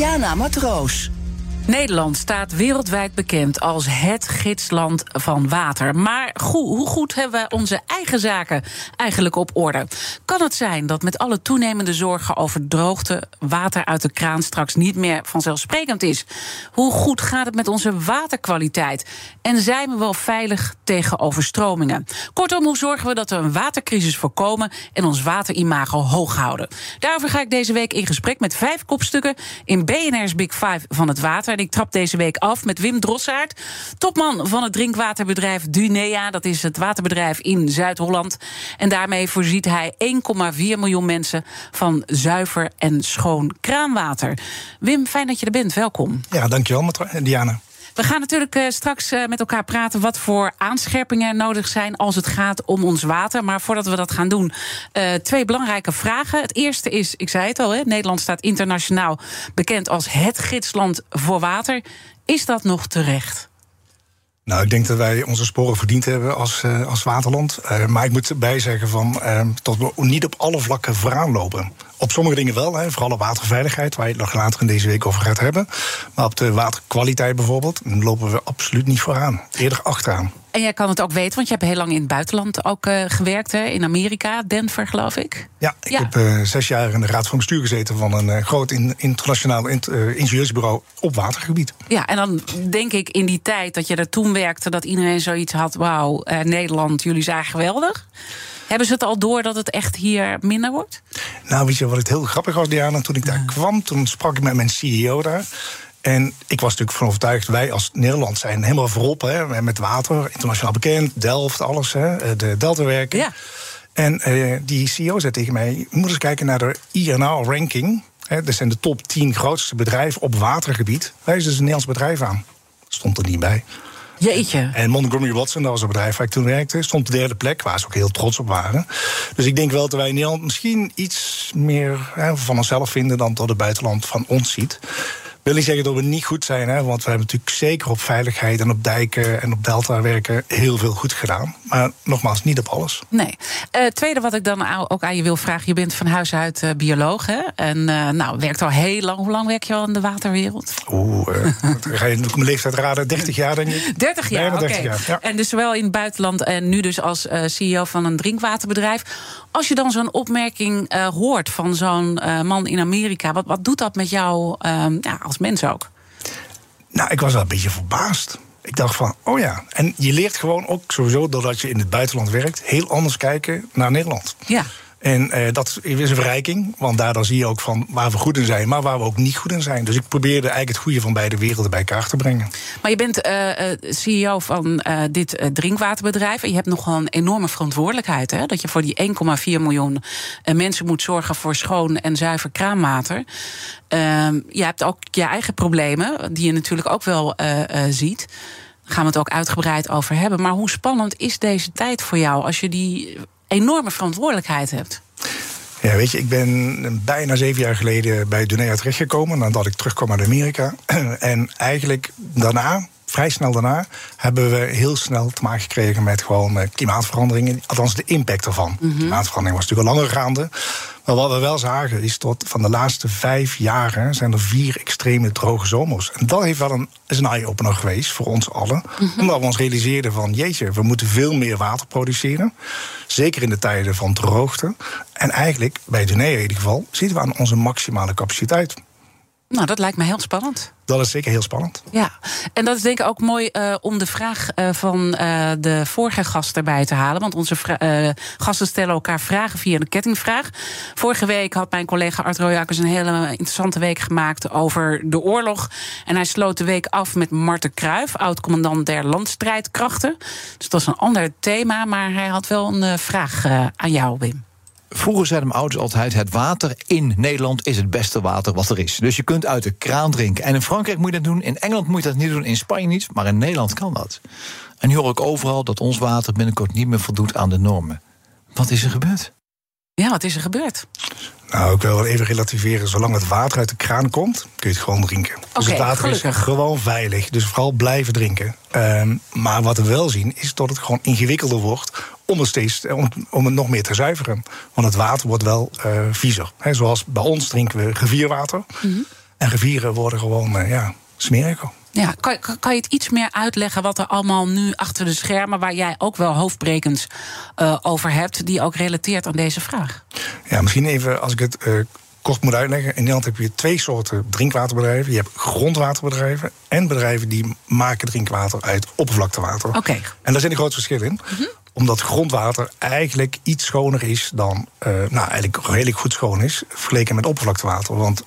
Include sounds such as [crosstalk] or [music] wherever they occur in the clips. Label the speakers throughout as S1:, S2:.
S1: Diana Matroos.
S2: Nederland staat wereldwijd bekend als het gidsland van water. Maar hoe goed hebben we onze eigen zaken eigenlijk op orde? Kan het zijn dat met alle toenemende zorgen over droogte water uit de kraan straks niet meer vanzelfsprekend is? Hoe goed gaat het met onze waterkwaliteit? En zijn we wel veilig tegen overstromingen? Kortom, hoe zorgen we dat we een watercrisis voorkomen en ons waterimago hoog houden? Daarover ga ik deze week in gesprek met vijf kopstukken in BNR's Big Five van het water. Ik trap deze week af met Wim Drossaert, topman van het drinkwaterbedrijf Dunea. Dat is het waterbedrijf in Zuid-Holland. En daarmee voorziet hij 1,4 miljoen mensen van zuiver en schoon kraanwater. Wim, fijn dat je er bent. Welkom.
S3: Ja, dankjewel, Diana.
S2: We gaan natuurlijk uh, straks uh, met elkaar praten wat voor aanscherpingen er nodig zijn als het gaat om ons water. Maar voordat we dat gaan doen, uh, twee belangrijke vragen. Het eerste is, ik zei het al, Nederland staat internationaal bekend als het gidsland voor water. Is dat nog terecht?
S3: Nou, ik denk dat wij onze sporen verdiend hebben als, uh, als waterland. Uh, maar ik moet erbij zeggen van, uh, dat we niet op alle vlakken vooraan lopen. Op sommige dingen wel, hè, vooral op waterveiligheid, waar je het nog later in deze week over gaat hebben. Maar op de waterkwaliteit bijvoorbeeld, lopen we absoluut niet vooraan. Eerder achteraan.
S2: En jij kan het ook weten, want je hebt heel lang in het buitenland ook uh, gewerkt, hè? in Amerika, Denver, geloof ik.
S3: Ja, ik ja. heb uh, zes jaar in de raad van bestuur gezeten van een uh, groot in, internationaal in, ingenieursbureau op watergebied.
S2: Ja, en dan denk ik in die tijd dat je er toen werkte, dat iedereen zoiets had: wauw, Nederland, jullie zijn geweldig. Hebben ze het al door dat het echt hier minder wordt?
S3: Nou, weet je wat het heel grappig was, Diana? Toen ik daar kwam, toen sprak ik met mijn CEO daar. En ik was natuurlijk van overtuigd, wij als Nederland zijn helemaal voorop hè, met water, internationaal bekend, Delft, alles, hè, de Deltawerken. Ja. En uh, die CEO zei tegen mij: Je moet eens kijken naar de INR-ranking. Dat zijn de top 10 grootste bedrijven op watergebied. Wijs dus een Nederlands bedrijf aan. Stond er niet bij.
S2: Jeetje.
S3: En Montgomery Watson, dat was een bedrijf waar ik toen werkte, stond de derde plek, waar ze ook heel trots op waren. Dus ik denk wel dat wij in Nederland misschien iets meer hè, van onszelf vinden dan dat het buitenland van ons ziet wil niet zeggen dat we niet goed zijn, hè, want we hebben natuurlijk zeker op veiligheid en op dijken en op delta werken heel veel goed gedaan. Maar nogmaals, niet op alles.
S2: Nee. Uh, tweede wat ik dan ook aan je wil vragen: je bent van huis uit uh, bioloog, hè? En uh, nou, werkt al heel lang. Hoe lang werk je al in de waterwereld?
S3: Oeh, ga je mijn leeftijd raden? 30 jaar, denk ik. [laughs]
S2: 30 jaar, oké. Okay. Ja. En dus zowel in het buitenland en nu dus als CEO van een drinkwaterbedrijf. Als je dan zo'n opmerking hoort van zo'n man in Amerika, wat, wat doet dat met jou ehm, ja, als mens ook?
S3: Nou, ik was wel een beetje verbaasd. Ik dacht van, oh ja. En je leert gewoon ook sowieso, doordat je in het buitenland werkt, heel anders kijken naar Nederland.
S2: Ja.
S3: En uh, dat is een verrijking, want daardoor zie je ook van waar we goed in zijn, maar waar we ook niet goed in zijn. Dus ik probeerde eigenlijk het goede van beide werelden bij elkaar te brengen.
S2: Maar je bent uh, CEO van dit drinkwaterbedrijf en je hebt nogal een enorme verantwoordelijkheid. Hè? Dat je voor die 1,4 miljoen mensen moet zorgen voor schoon en zuiver kraanwater. Ehm, je hebt ook je eigen problemen, die je natuurlijk ook wel ziet gaan we het ook uitgebreid over hebben. Maar hoe spannend is deze tijd voor jou als je die enorme verantwoordelijkheid hebt.
S3: Ja, weet je, ik ben bijna zeven jaar geleden bij Dunea terechtgekomen... nadat ik terugkwam uit Amerika. [clears throat] En eigenlijk daarna, vrij snel daarna... hebben we heel snel te maken gekregen met gewoon eh, klimaatveranderingen. Althans, de impact ervan. Mm Klimaatverandering was natuurlijk al langer gaande. Maar wat we wel zagen is dat van de laatste vijf jaren zijn er vier extreme droge zomers. En dat heeft wel een, is een eye-opener geweest voor ons allen. Mhm. Omdat we ons realiseerden van jeetje, we moeten veel meer water produceren. Zeker in de tijden van droogte. En eigenlijk, bij Dunea in ieder geval, zitten we aan onze maximale capaciteit.
S2: Nou, dat lijkt me heel spannend.
S3: Dat is zeker heel spannend.
S2: Ja, en dat is denk ik ook mooi uh, om de vraag uh, van uh, de vorige gast erbij te halen. Want onze gasten stellen elkaar vragen via de kettingvraag. Vorige week had mijn collega Art Royakkers een hele interessante week gemaakt over de oorlog. En hij sloot de week af met Marten Kruijf, oud-commandant der landstrijdkrachten. Dus dat is een ander thema, maar hij had wel een vraag aan jou, Wim.
S4: Vroeger zeiden mijn ouders altijd: het water in Nederland is het beste water wat er is. Dus je kunt uit de kraan drinken. En in Frankrijk moet je dat doen, in Engeland moet je dat niet doen, in Spanje niet, maar in Nederland kan dat. En nu hoor ik overal dat ons water binnenkort niet meer voldoet aan de normen. Wat is er gebeurd?
S2: Ja, wat is er gebeurd?
S3: Nou, ik wil wel even relativeren. Zolang het water uit de kraan komt, kun je het gewoon drinken. dus
S2: Oké,
S3: het water
S2: gelukkig.
S3: is gewoon veilig. Dus vooral blijven drinken. Ehm, maar wat we wel zien, is dat het gewoon ingewikkelder wordt om het, steeds, om, om het nog meer te zuiveren. Want het water wordt wel eh viezer. Zoals bij ons drinken we rivierwater.
S2: Mhm.
S3: En rivieren worden gewoon eh, ja, smeriger.
S2: Ja, kan, kan- je het iets meer uitleggen wat er allemaal nu achter de schermen, waar jij ook wel hoofdbrekens eh, over hebt, die ook relateert aan deze vraag?
S3: Ja, misschien even als ik het eh, kort moet uitleggen. In Nederland heb je twee soorten drinkwaterbedrijven. Je hebt grondwaterbedrijven en bedrijven die maken drinkwater uit oppervlaktewater.
S2: Oké.
S3: En daar zit een groot verschil in. Omdat grondwater eigenlijk iets schoner is dan, eh, nou eigenlijk redelijk goed schoon is, vergeleken met oppervlaktewater. Want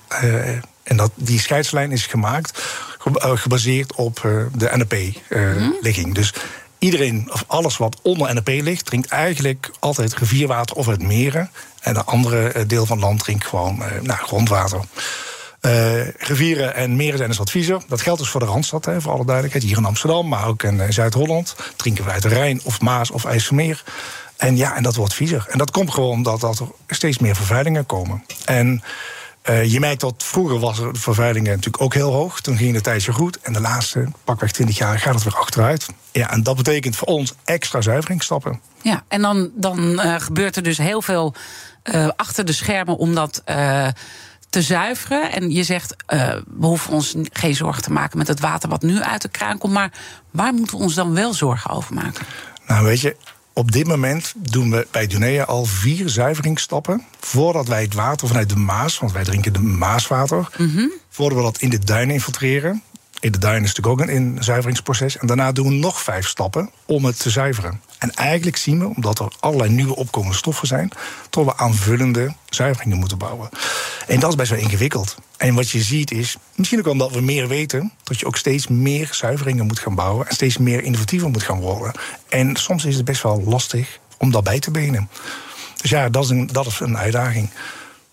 S3: en dat, die scheidslijn is gemaakt, ge- gebaseerd op eh, de NP-ligging. Dus iedereen, of alles wat onder NP ligt, drinkt eigenlijk altijd rivierwater of uit meren. En de andere eh, deel van het land drinkt gewoon eh, nou, grondwater. Eh, rivieren en meren zijn dus wat viezer. Dat geldt dus voor de Randstad, hè, voor alle duidelijkheid. Hier in Amsterdam, maar ook in eh, Zuid-Holland. Drinken we uit de Rijn of Maas of IJsselmeer. En ja, en dat wordt viezer. En dat komt gewoon omdat dat er steeds meer vervuilingen komen. En eh, je merkt dat vroeger was de vervuilingen natuurlijk ook heel hoog. Toen ging het tijdje goed. En de laatste pakweg 20 jaar gaat het weer achteruit. Ja, en dat betekent voor ons extra zuiveringsstappen.
S2: Ja, en dan, dan eh, gebeurt er dus heel veel eh, achter de schermen om dat te zuiveren. En je zegt, we hoeven ons geen zorgen te maken met het water wat nu uit de kraan komt. Maar waar moeten we ons dan wel zorgen over maken?
S3: Nou, weet je, op dit moment doen we bij Dunea al vier zuiveringsstappen. Voordat wij het water vanuit de Maas, want wij drinken de Maaswater. Voordat we dat in de duinen infiltreren. In de duinen is natuurlijk ook een in- zuiveringsproces. En daarna doen we nog vijf stappen om het te zuiveren. En eigenlijk zien we, omdat er allerlei nieuwe opkomende stoffen zijn, dat we aanvullende zuiveringen moeten bouwen. En dat is best wel ingewikkeld. En wat je ziet is, misschien ook omdat we meer weten, dat je ook steeds meer zuiveringen moet gaan bouwen en steeds meer innovatiever moet gaan worden. En soms is het best wel lastig om dat bij te benen. Dus ja, dat is een, dat is een uitdaging.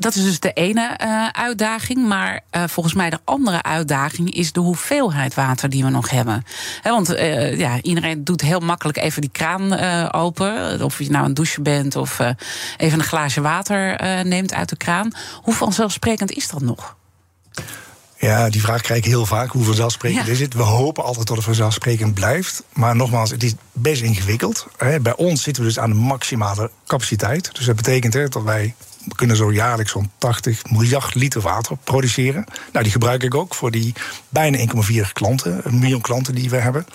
S2: Dat is dus de ene eh, uitdaging. Maar eh, volgens mij de andere uitdaging is de hoeveelheid water die we nog hebben. Want eh, ja, iedereen doet heel makkelijk even die kraan open. Of je nou een douche bent of even een glaasje water neemt uit de kraan. Hoe vanzelfsprekend is dat nog?
S3: Ja, die vraag krijg ik heel vaak. Hoe vanzelfsprekend
S2: Ja.
S3: is het? We hopen altijd dat het vanzelfsprekend blijft. Maar nogmaals, het is best ingewikkeld. Bij ons zitten we dus aan de maximale capaciteit. Dus dat betekent hè, dat wij kunnen zo jaarlijks zo'n 80 miljard liter water produceren. Nou, die gebruik ik ook voor die bijna 1,4 klanten, een miljoen klanten die we hebben.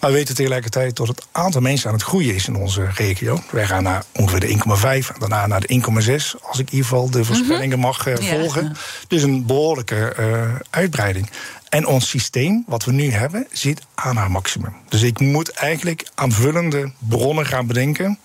S3: Maar we weten tegelijkertijd dat het aantal mensen aan het groeien is in onze regio. Wij gaan naar ongeveer de 1,5 en daarna naar de 1,6, als ik in ieder geval de voorspellingen mag eh,
S2: Ja.
S3: volgen. Dus een behoorlijke eh, uitbreiding. En ons systeem, wat we nu hebben, zit aan haar maximum. Dus ik moet eigenlijk aanvullende bronnen gaan bedenken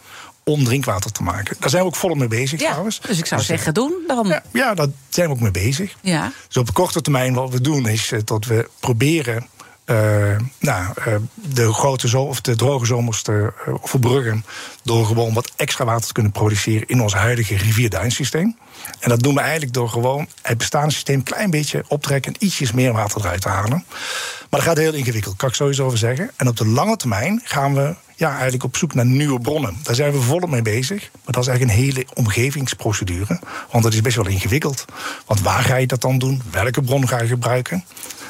S3: om drinkwater te maken. Daar zijn we ook volop mee bezig
S2: Ja,
S3: trouwens.
S2: dus ik zou
S3: eh,
S2: zeggen, doen dan.
S3: ja, ja, daar zijn we ook mee bezig.
S2: Ja.
S3: Dus op korte termijn wat we doen is eh, dat we proberen eh, nou, de grote zo of de droge zomers te verbruggen door gewoon wat extra water te kunnen produceren in ons huidige rivierduinsysteem. En dat doen we eigenlijk door gewoon het bestaande systeem een klein beetje op te trekken en ietsjes meer water eruit te halen. Maar dat gaat heel ingewikkeld, kan ik sowieso over zeggen. En op de lange termijn gaan we ja, eigenlijk op zoek naar nieuwe bronnen. Daar zijn we volop mee bezig. Maar dat is eigenlijk een hele omgevingsprocedure. Want dat is best wel ingewikkeld. Want waar ga je dat dan doen? Welke bron ga je gebruiken?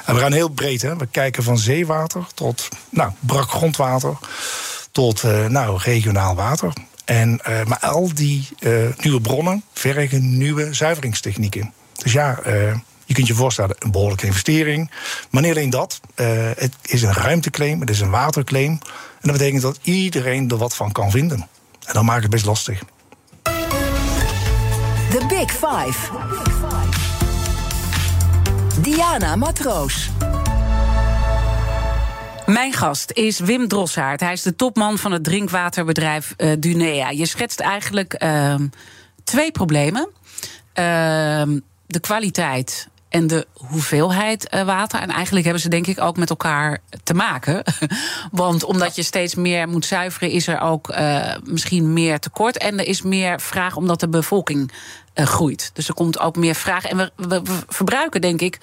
S3: En we gaan heel breed. Hè? We kijken van zeewater tot nou, brak grondwater. Tot eh, nou, regionaal water. En, eh, maar al die eh, nieuwe bronnen vergen nieuwe zuiveringstechnieken. Dus ja, je kunt je voorstellen, een behoorlijke investering. Maar niet alleen dat. het is een ruimteclaim, het is een waterclaim. En dat betekent dat iedereen er wat van kan vinden. En dan maakt het best lastig.
S1: The Big Five. Diana Matroos.
S2: Mijn gast is Wim Drossaert. Hij is de topman van het drinkwaterbedrijf eh, Dunea. Je schetst eigenlijk ehm, twee problemen. Ehm, de kwaliteit en de hoeveelheid eh, water. En eigenlijk hebben ze denk ik ook met elkaar te maken. [laughs] Want omdat je steeds meer moet zuiveren, is er ook uh, misschien meer tekort. En er is meer vraag omdat de bevolking uh, groeit. Dus er komt ook meer vraag. En we verbruiken, denk ik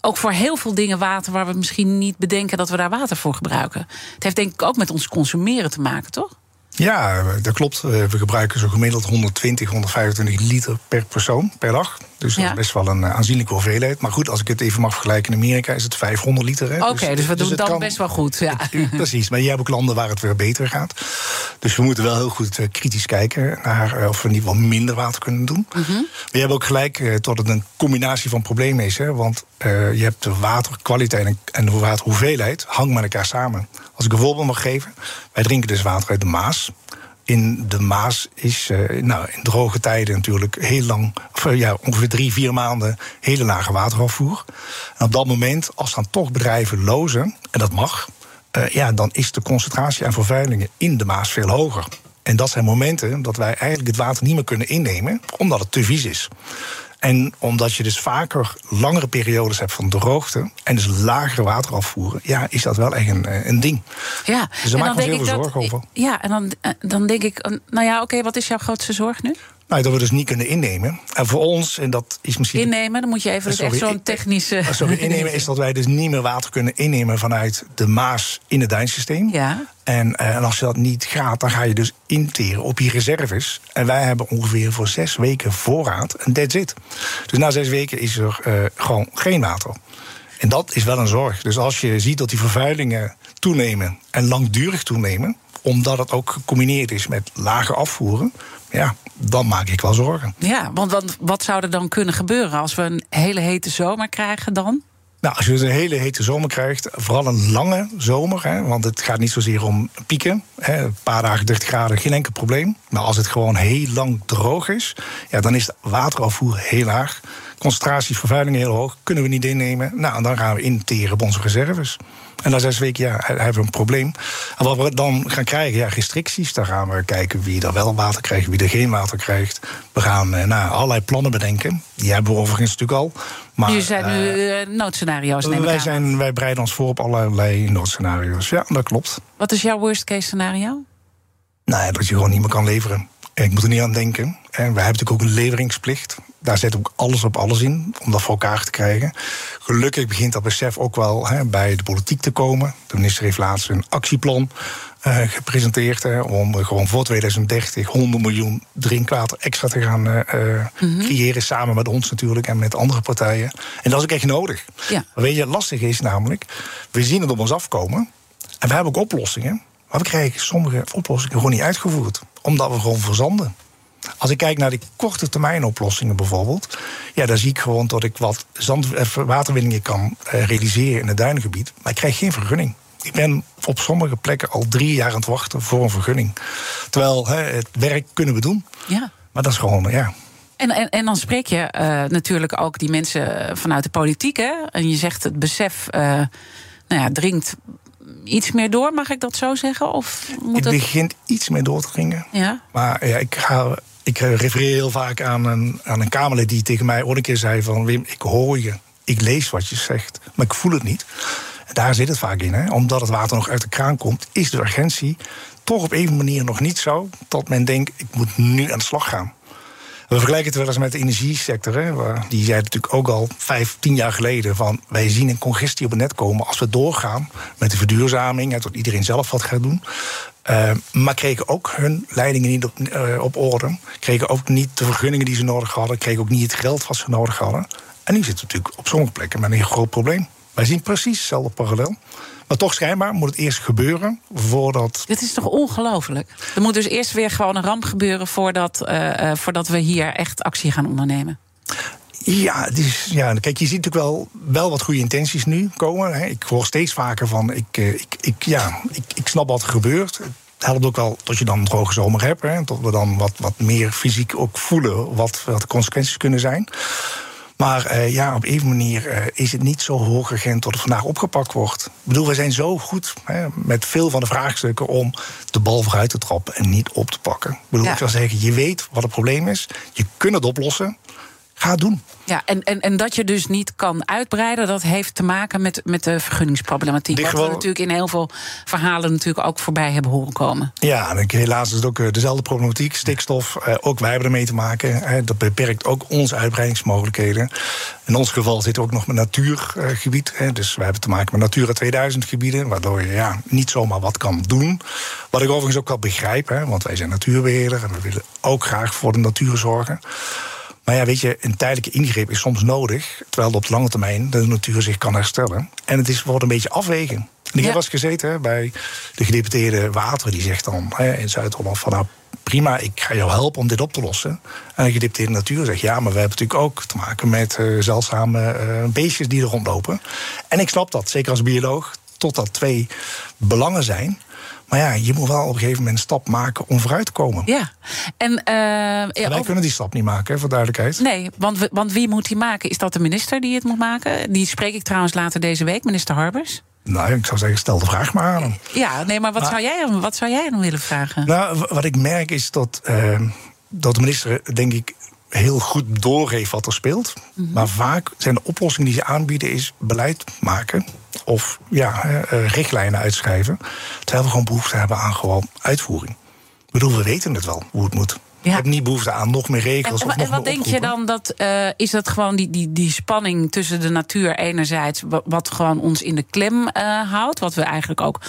S2: ook voor heel veel dingen water waar we misschien niet bedenken dat we daar water voor gebruiken. Het heeft denk ik ook met ons consumeren te maken, toch?
S3: Ja, dat klopt. We gebruiken zo gemiddeld 120, 125 liter per persoon per dag. Dus dat is best wel een aanzienlijke hoeveelheid. Maar goed, als ik het even mag vergelijken, in Amerika is het 500 liter.
S2: Oké, okay, dus, dus, we dus doen dan kan, best wel goed. Ja. [laughs]
S3: precies, maar je hebt ook landen waar het weer beter gaat. Dus we moeten wel heel goed uh, kritisch kijken naar uh, of we niet wel minder water kunnen doen. Mm -hmm. Maar je hebt ook gelijk uh, tot het een combinatie van problemen is. Hè, want je hebt de waterkwaliteit en de waterhoeveelheid hangen met elkaar samen. Als ik een voorbeeld mag geven, wij drinken dus water uit de Maas in de Maas is uh, nou, in droge tijden natuurlijk heel lang, of, ja, ongeveer drie, vier maanden hele lage waterafvoer. En op dat moment, als dan toch bedrijven lozen, en dat mag, uh, ja, dan is de concentratie aan vervuilingen in de Maas veel hoger. En dat zijn momenten dat wij eigenlijk het water niet meer kunnen innemen, omdat het te vies is. En omdat je dus vaker langere periodes hebt van droogte en dus lagere waterafvoeren, ja, is dat wel echt een, eh, een ding.
S2: Ja,
S3: dus daar maak ik heel veel zorgen over.
S2: Ja, en dan, eh, dan denk ik, nou ja, oké, wat is jouw grootste zorg nu?
S3: Nou, dat we dus niet kunnen innemen. En voor ons, en dat is misschien.
S2: Innemen, dan moet je even sorry, echt zo'n technische.
S3: Sorry, innemen is dat wij dus niet meer water kunnen innemen vanuit de Maas in het Duinsysteem. Ja. En, eh, en als dat niet gaat, dan ga je dus interen op je reserves. En wij hebben ongeveer voor zes weken voorraad en that's it. Dus na zes weken is er uh, gewoon geen water. En dat is wel een zorg. Dus als je ziet dat die vervuilingen toenemen en langdurig toenemen, omdat het ook gecombineerd is met lage afvoeren, ja, dan maak ik wel zorgen.
S2: Ja, want wat, wat zou er dan kunnen gebeuren als we een hele hete zomer krijgen dan?
S3: Nou, als je dus een hele hete zomer krijgt, vooral een lange zomer, hè, want het gaat niet zozeer om pieken. Hè, een paar dagen 30 graden, geen enkel probleem. Maar als het gewoon heel lang droog is, ja, dan is het waterafvoer heel laag. Concentratie vervuiling heel hoog, kunnen we niet innemen. Nou, dan gaan we interen op onze reserves. En na zes weken ja, hebben we een probleem. En wat we dan gaan krijgen, ja, restricties. Dan gaan we kijken wie er wel water krijgt, wie er geen water krijgt. We gaan eh, nou, allerlei plannen bedenken. Die hebben we overigens natuurlijk al.
S2: Maar, Jullie zijn nu uh, noodscenario's, neem
S3: wij, zijn, wij bereiden ons voor op allerlei noodscenario's. Ja, dat klopt.
S2: Wat is jouw worst case scenario?
S3: Nou ja, dat je gewoon niet meer kan leveren. Ik moet er niet aan denken. En we hebben natuurlijk ook een leveringsplicht. Daar zit ook alles op alles in om dat voor elkaar te krijgen. Gelukkig begint dat besef ook wel hè, bij de politiek te komen. De minister heeft laatst een actieplan uh, gepresenteerd hè, om gewoon voor 2030 100 miljoen drinkwater extra te gaan uh, mm-hmm. creëren. Samen met ons natuurlijk en met andere partijen. En dat is ook echt nodig. Ja. Weet je, lastig is namelijk, we zien het op ons afkomen. En we hebben ook oplossingen. Maar we krijgen sommige oplossingen gewoon niet uitgevoerd. Omdat we gewoon verzanden. Als ik kijk naar die korte termijn oplossingen bijvoorbeeld, ja, dan zie ik gewoon dat ik wat zand, eh, waterwinningen kan eh, realiseren in het duinengebied, maar ik krijg geen vergunning. Ik ben op sommige plekken al drie jaar aan het wachten voor een vergunning. Terwijl hè, het werk kunnen we doen. Ja. Maar dat is gewoon, ja.
S2: En, en, en dan spreek je uh, natuurlijk ook die mensen vanuit de politiek. Hè? En je zegt het besef uh, nou ja, dringt iets meer door, mag ik dat zo zeggen? Of moet
S3: het begint iets meer door te dringen. Ja. Maar ja, ik ga ik refereer heel vaak aan een, aan een Kamerlid die tegen mij ooit een keer zei: van Wim, ik hoor je, ik lees wat je zegt, maar ik voel het niet. daar zit het vaak in. Hè? Omdat het water nog uit de kraan komt, is de urgentie toch op een manier nog niet zo dat men denkt: ik moet nu aan de slag gaan. We vergelijken het wel eens met de energiesector. Hè, die zei natuurlijk ook al vijf, tien jaar geleden... van wij zien een congestie op het net komen als we doorgaan met de verduurzaming... en tot iedereen zelf wat gaat doen. Uh, maar kregen ook hun leidingen niet op, uh, op orde. Kregen ook niet de vergunningen die ze nodig hadden. Kregen ook niet het geld wat ze nodig hadden. En nu zitten we natuurlijk op sommige plekken met een groot probleem. Wij zien precies hetzelfde parallel. Maar toch schijnbaar moet het eerst gebeuren voordat.
S2: Dit is toch ongelooflijk? Er moet dus eerst weer gewoon een ramp gebeuren voordat, uh, voordat we hier echt actie gaan ondernemen.
S3: Ja, het is, ja, kijk, je ziet natuurlijk wel, wel wat goede intenties nu komen. Hè. Ik hoor steeds vaker van, ik, eh, ik, ik, ja, ik, ik snap wat er gebeurt. Het helpt ook wel dat je dan een droge zomer hebt. Hè, dat we dan wat, wat meer fysiek ook voelen wat, wat de consequenties kunnen zijn. Maar uh, ja, op een manier uh, is het niet zo hoog agent tot het vandaag opgepakt wordt. Ik bedoel, we zijn zo goed hè, met veel van de vraagstukken om de bal vooruit te trappen en niet op te pakken. Ik bedoel, ja. ik zou zeggen, je weet wat het probleem is, je kunt het oplossen. Ga het doen.
S2: Ja, en, en, en dat je dus niet kan uitbreiden, dat heeft te maken met, met de vergunningsproblematiek. Wat we natuurlijk in heel veel verhalen natuurlijk ook voorbij hebben horen komen.
S3: Ja, en helaas is het ook eh, dezelfde problematiek. Stikstof, eh, ook wij hebben ermee te maken. Dat beperkt ook onze uitbreidingsmogelijkheden. In ons geval we ook nog met natuurgebied. hè, dus we hebben te maken met Natura 2000 gebieden... waardoor je ja, niet zomaar wat kan doen. Wat ik overigens ook wel begrijp, want wij zijn natuurbeheerder... en we willen ook graag voor de natuur zorgen. Maar ja, weet je, een tijdelijke ingreep is soms nodig... terwijl op de lange termijn de natuur zich kan herstellen. En het is, wordt een beetje afwegen. En ik
S2: Ja.
S3: heb wel eens gezeten bij de gedeputeerde Water... die zegt dan hè, in Zuid-Holland van... nou, prima, ik ga jou helpen om dit op te lossen. En de gedeputeerde Natuur zegt... ja, maar we hebben natuurlijk ook te maken met eh, zeldzame eh, beestjes die er rondlopen. En ik snap dat, zeker als bioloog, totdat twee belangen zijn... Maar ja, je moet wel op een gegeven moment een stap maken om vooruit te komen.
S2: Ja, en, eh, ja,
S3: wij
S2: over-
S3: kunnen die stap niet maken, hè, voor duidelijkheid.
S2: Nee, want, want wie moet die maken? Is dat de minister die het moet maken? Die spreek ik trouwens later deze week, minister Harbers.
S3: Nou, ik zou zeggen, stel de vraag maar aan hem.
S2: Ja, nee, maar wat,
S3: Maar-
S2: zou, jij, dan- wat zou jij dan willen vragen?
S3: Nou, wat ik merk is dat, eh, dat de minister, denk ik, heel goed doorgeeft wat er speelt.
S2: Mhm.
S3: Maar vaak zijn de oplossingen die ze aanbieden, is beleid maken. Of ja, eh, eh, richtlijnen uitschrijven. Terwijl we gewoon behoefte hebben aan gewoon uitvoering. Ik bedoel, we weten het wel hoe het moet.
S2: Ja.
S3: Ik heb niet behoefte aan nog meer regels
S2: en,
S3: of
S2: en
S3: nog
S2: wat
S3: meer
S2: denk je dan dat eh, is dat gewoon die, die, die spanning tussen de natuur enerzijds, wa- wat gewoon ons in de klem houdt, wat we eigenlijk ook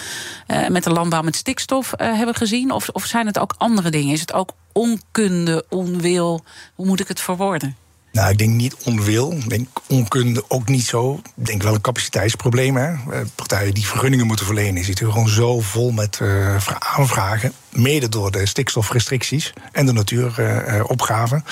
S2: met de landbouw met stikstof hebben gezien, of, of zijn het ook andere dingen? Is het ook onkunde, onwil? Hoe moet ik het verwoorden?
S3: Nou, ik denk niet onwil. Ik denk onkunde ook niet zo. Ik denk wel een capaciteitsprobleem. Hè. Eh, Partijen die vergunningen moeten verlenen... zitten gewoon zo vol met eh, vra- aanvragen. Mede door de stikstofrestricties en de natuuropgaven.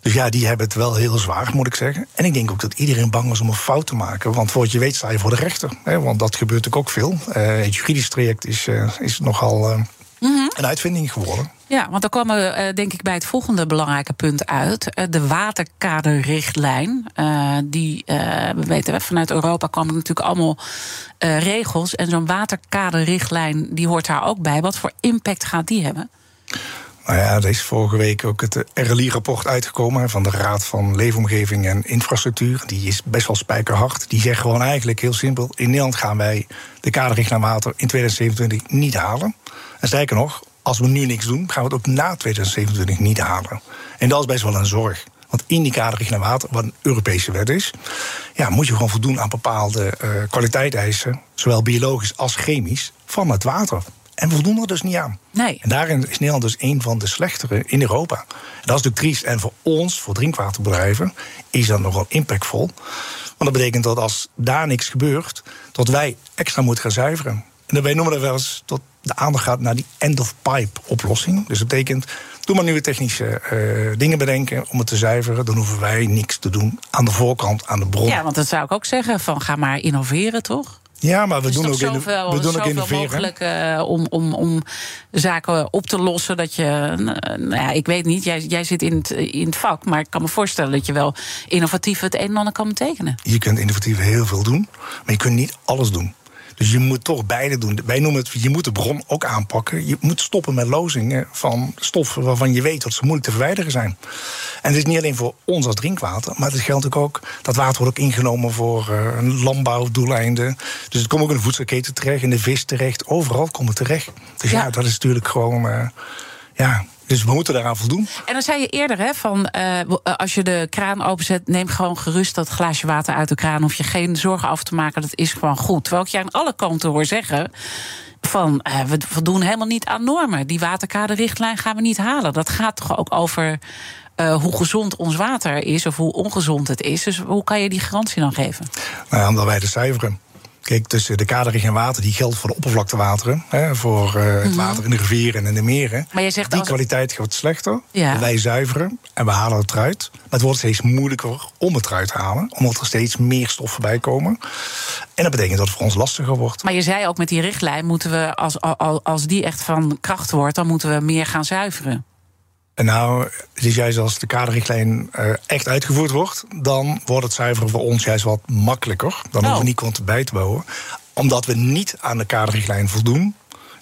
S3: dus ja, die hebben het wel heel zwaar, moet ik zeggen. En ik denk ook dat iedereen bang is om een fout te maken. Want voor wat je weet sta je voor de rechter. Hè, want dat gebeurt natuurlijk ook veel. Eh, het juridisch traject is, is nogal een uitvinding geworden.
S2: Ja, want dan komen we eh, denk ik bij het volgende belangrijke punt uit. Eh, de waterkaderrichtlijn. Eh, die, we weten, vanuit Europa er natuurlijk allemaal regels. En zo'n waterkaderrichtlijn die hoort daar ook bij. Wat voor impact gaat die hebben?
S3: Nou ja, er is vorige week ook het RLI-rapport uitgekomen van de Raad van Leefomgeving en Infrastructuur. Die is best wel spijkerhard. Die zegt gewoon eigenlijk heel simpel: in Nederland gaan wij de kaderrichtlijn water in 2027 niet halen. En sterker nog, als we nu niks doen, gaan we het ook na 2027 niet halen. En dat is best wel een zorg. Want in die kaderrichtlijn water, wat een Europese wet is, ja, moet je gewoon voldoen aan bepaalde eh kwaliteitseisen, zowel biologisch als chemisch, van het water. En we voldoen er dus niet aan.
S2: Nee.
S3: En daarin is Nederland dus een van de slechtere in Europa. En dat is natuurlijk triest. En voor ons, voor drinkwaterbedrijven, is dat nogal impactvol. Want dat betekent dat als daar niks gebeurt, dat wij extra moeten gaan zuiveren. En wij noemen dat wel eens dat de aandacht gaat naar die end-of-pipe oplossing. Dus dat betekent, doe maar nieuwe technische eh, dingen bedenken om het te zuiveren. Dan hoeven wij niks te doen aan de voorkant, aan de bron.
S2: Ja, want dat zou ik ook zeggen. Van ga maar innoveren, toch?
S3: Ja, maar we doen ook, in de, we doen ook innoveren.
S2: mogelijk eh, om, om, om zaken op te lossen. Dat je, eh, nou ja, ik weet niet, jij, jij zit in het, in het vak, maar ik kan me voorstellen dat je wel innovatief het een en ander kan betekenen.
S3: Je kunt innovatief heel veel doen, maar je kunt niet alles doen. Dus je moet toch beide doen. Wij noemen het, je moet de bron ook aanpakken. Je moet stoppen met lozingen van stoffen waarvan je weet dat ze moeilijk te verwijderen zijn. En het is niet alleen voor ons als drinkwater, maar het geldt ook, dat water wordt ook ingenomen voor eh, een landbouwdoeleinden. Dus het komt ook in de voedselketen terecht, in de vis terecht, overal komt het terecht. Dus ja,
S2: Ja.
S3: dat is natuurlijk gewoon, eh, ja, dus we moeten daaraan voldoen.
S2: En dan zei je eerder, hè, van eh, eh, als je de kraan openzet, neem gewoon gerust dat glaasje water uit de kraan. Hoef je geen zorgen af te maken, dat is gewoon goed. Terwijl ik je aan alle kanten hoor zeggen. Van eh, we voldoen helemaal niet aan normen. Die waterkaderrichtlijn gaan we niet halen. Dat gaat toch ook over hoe gezond ons water is of hoe ongezond het is. Dus hoe kan je die garantie dan geven?
S3: Nou ja, omdat wij de zuiveren. Kijk, tussen de kaderrichtlijn water, die geldt voor de oppervlaktewateren. Hè, voor eh, het water in de rivieren en in de meren.
S2: Mhm. Maar jij zegt
S3: die
S2: als-
S3: kwaliteit wordt slechter.
S2: Ja.
S3: Wij zuiveren en we halen het eruit. Maar het wordt steeds moeilijker om het eruit te halen. Omdat er steeds meer stoffen bij komen. En dat betekent dat het voor ons lastiger wordt.
S2: Maar je zei ook met die richtlijn moeten we, als, al- als die echt van kracht wordt, dan moeten we meer gaan zuiveren.
S3: En nou, het is juist als de kaderrichtlijn eh, echt uitgevoerd wordt... dan wordt het zuiveren voor ons juist wat makkelijker. Dan hoeven
S2: Oh.
S3: we niet constant bij te bouwen. Omdat we niet aan de kaderrichtlijn voldoen...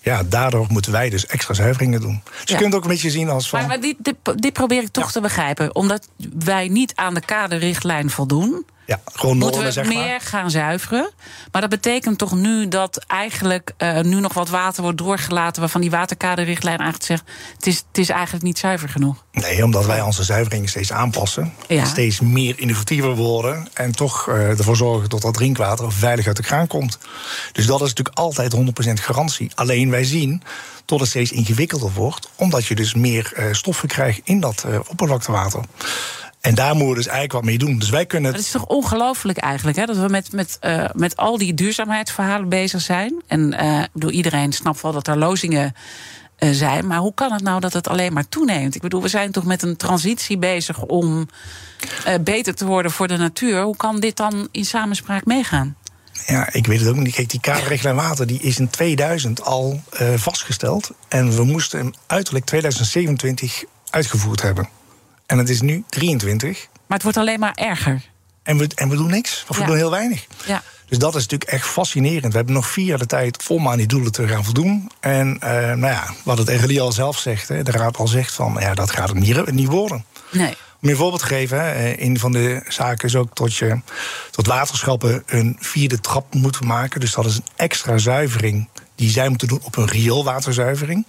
S3: ja, daardoor moeten wij dus extra zuiveringen doen. Dus
S2: Ja.
S3: je kunt het ook een beetje zien als van...
S2: Maar, maar dit, dit, dit probeer ik toch te begrijpen. Omdat wij niet aan de kaderrichtlijn voldoen.
S3: Ja, gewoon
S2: Moeten
S3: normen,
S2: we
S3: zeg
S2: meer
S3: maar.
S2: gaan zuiveren. Maar dat betekent toch nu dat eigenlijk eh, nu nog wat water wordt doorgelaten... waarvan die waterkaderrichtlijn eigenlijk zegt... het is, het is eigenlijk niet zuiver genoeg.
S3: Nee, omdat wij onze zuiveringen steeds aanpassen.
S2: Ja.
S3: Steeds meer innovatiever worden. En toch eh, ervoor zorgen dat dat drinkwater veilig uit de kraan komt. Dus dat is natuurlijk altijd 100% garantie. Alleen wij zien tot het steeds ingewikkelder wordt. Omdat je dus meer eh, stoffen krijgt in dat oppervlaktewater. En daar moeten we dus eigenlijk wat mee doen. Dus wij kunnen
S2: Dat
S3: het
S2: is toch ongelooflijk eigenlijk, hè? dat we met, met, eh, met al die duurzaamheidsverhalen bezig zijn. En eh, bedoel, iedereen snapt wel dat er lozingen eh, zijn. Maar hoe kan het nou dat het alleen maar toeneemt? Ik bedoel, we zijn toch met een transitie bezig om beter te worden voor de natuur. Hoe kan dit dan in samenspraak meegaan?
S3: Ja, ik weet het ook niet. Kijk, die kaderrichtlijn water die is in 2000 al vastgesteld. En we moesten hem uiterlijk 2027 uitgevoerd hebben. En het is nu 23.
S2: Maar het wordt alleen maar erger.
S3: En we, en we doen niks. Of we doen heel weinig.
S2: Ja.
S3: Dus dat is natuurlijk echt fascinerend. We hebben nog vier jaar de tijd om aan die doelen te gaan voldoen. En eh, nou ja, wat het RLI al zelf zegt, hè, de raad al zegt van ja, dat gaat het niet, niet worden.
S2: Nee.
S3: Om je een voorbeeld te geven, hè, eh, een van de zaken is ook dat je tot waterschappen een vierde trap moeten maken. Dus dat is een extra zuivering die zij moeten doen op een rioolwaterzuivering.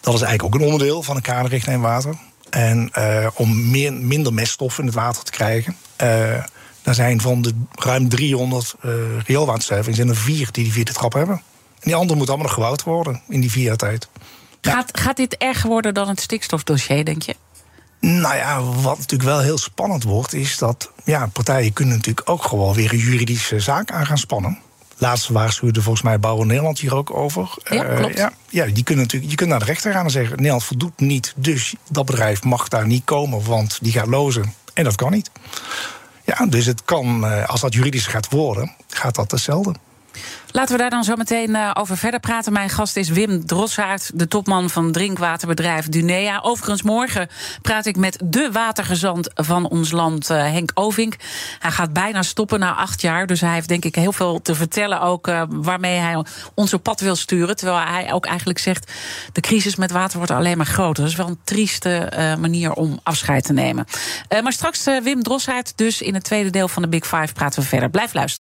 S3: Dat is eigenlijk ook een onderdeel van een kaderrichtlijn water. En eh, om meer, minder meststoffen in het water te krijgen. eh daar zijn van de ruim 300 eh rioolwaterzuiveringen zijn er vier die die vierde trap hebben. En die andere moeten allemaal nog gebouwd worden in die vier jaar tijd. Ja.
S2: Gaat, gaat dit erger worden dan het stikstofdossier, denk je?
S3: Nou ja, wat natuurlijk wel heel spannend wordt, is dat ja, partijen kunnen natuurlijk ook gewoon weer een juridische zaak aan gaan spannen. Laatst waarschuwde volgens mij Bouwen Nederland hier ook over.
S2: Ja,
S3: Eh,
S2: klopt.
S3: ja, ja, die kunnen natuurlijk, je kunt naar de rechter gaan en zeggen: Nederland voldoet niet, dus dat bedrijf mag daar niet komen, want die gaat lozen. En dat kan niet. Ja, dus het kan, eh, als dat juridisch gaat worden, gaat dat hetzelfde.
S2: Laten we daar dan zo meteen eh, over verder praten. Mijn gast is Wim Drossaert, de topman van drinkwaterbedrijf Dunea. Overigens, morgen praat ik met de watergezant van ons land, eh, Henk Ovink. Hij gaat bijna stoppen na acht jaar. Dus hij heeft denk ik heel veel te vertellen ook eh, waarmee hij ons op pad wil sturen. Terwijl hij ook eigenlijk zegt, de crisis met water wordt alleen maar groter. Dat is wel een trieste manier om afscheid te nemen. Maar straks Wim Drossaert, dus in het tweede deel van de Big Five praten we verder. Blijf luisteren.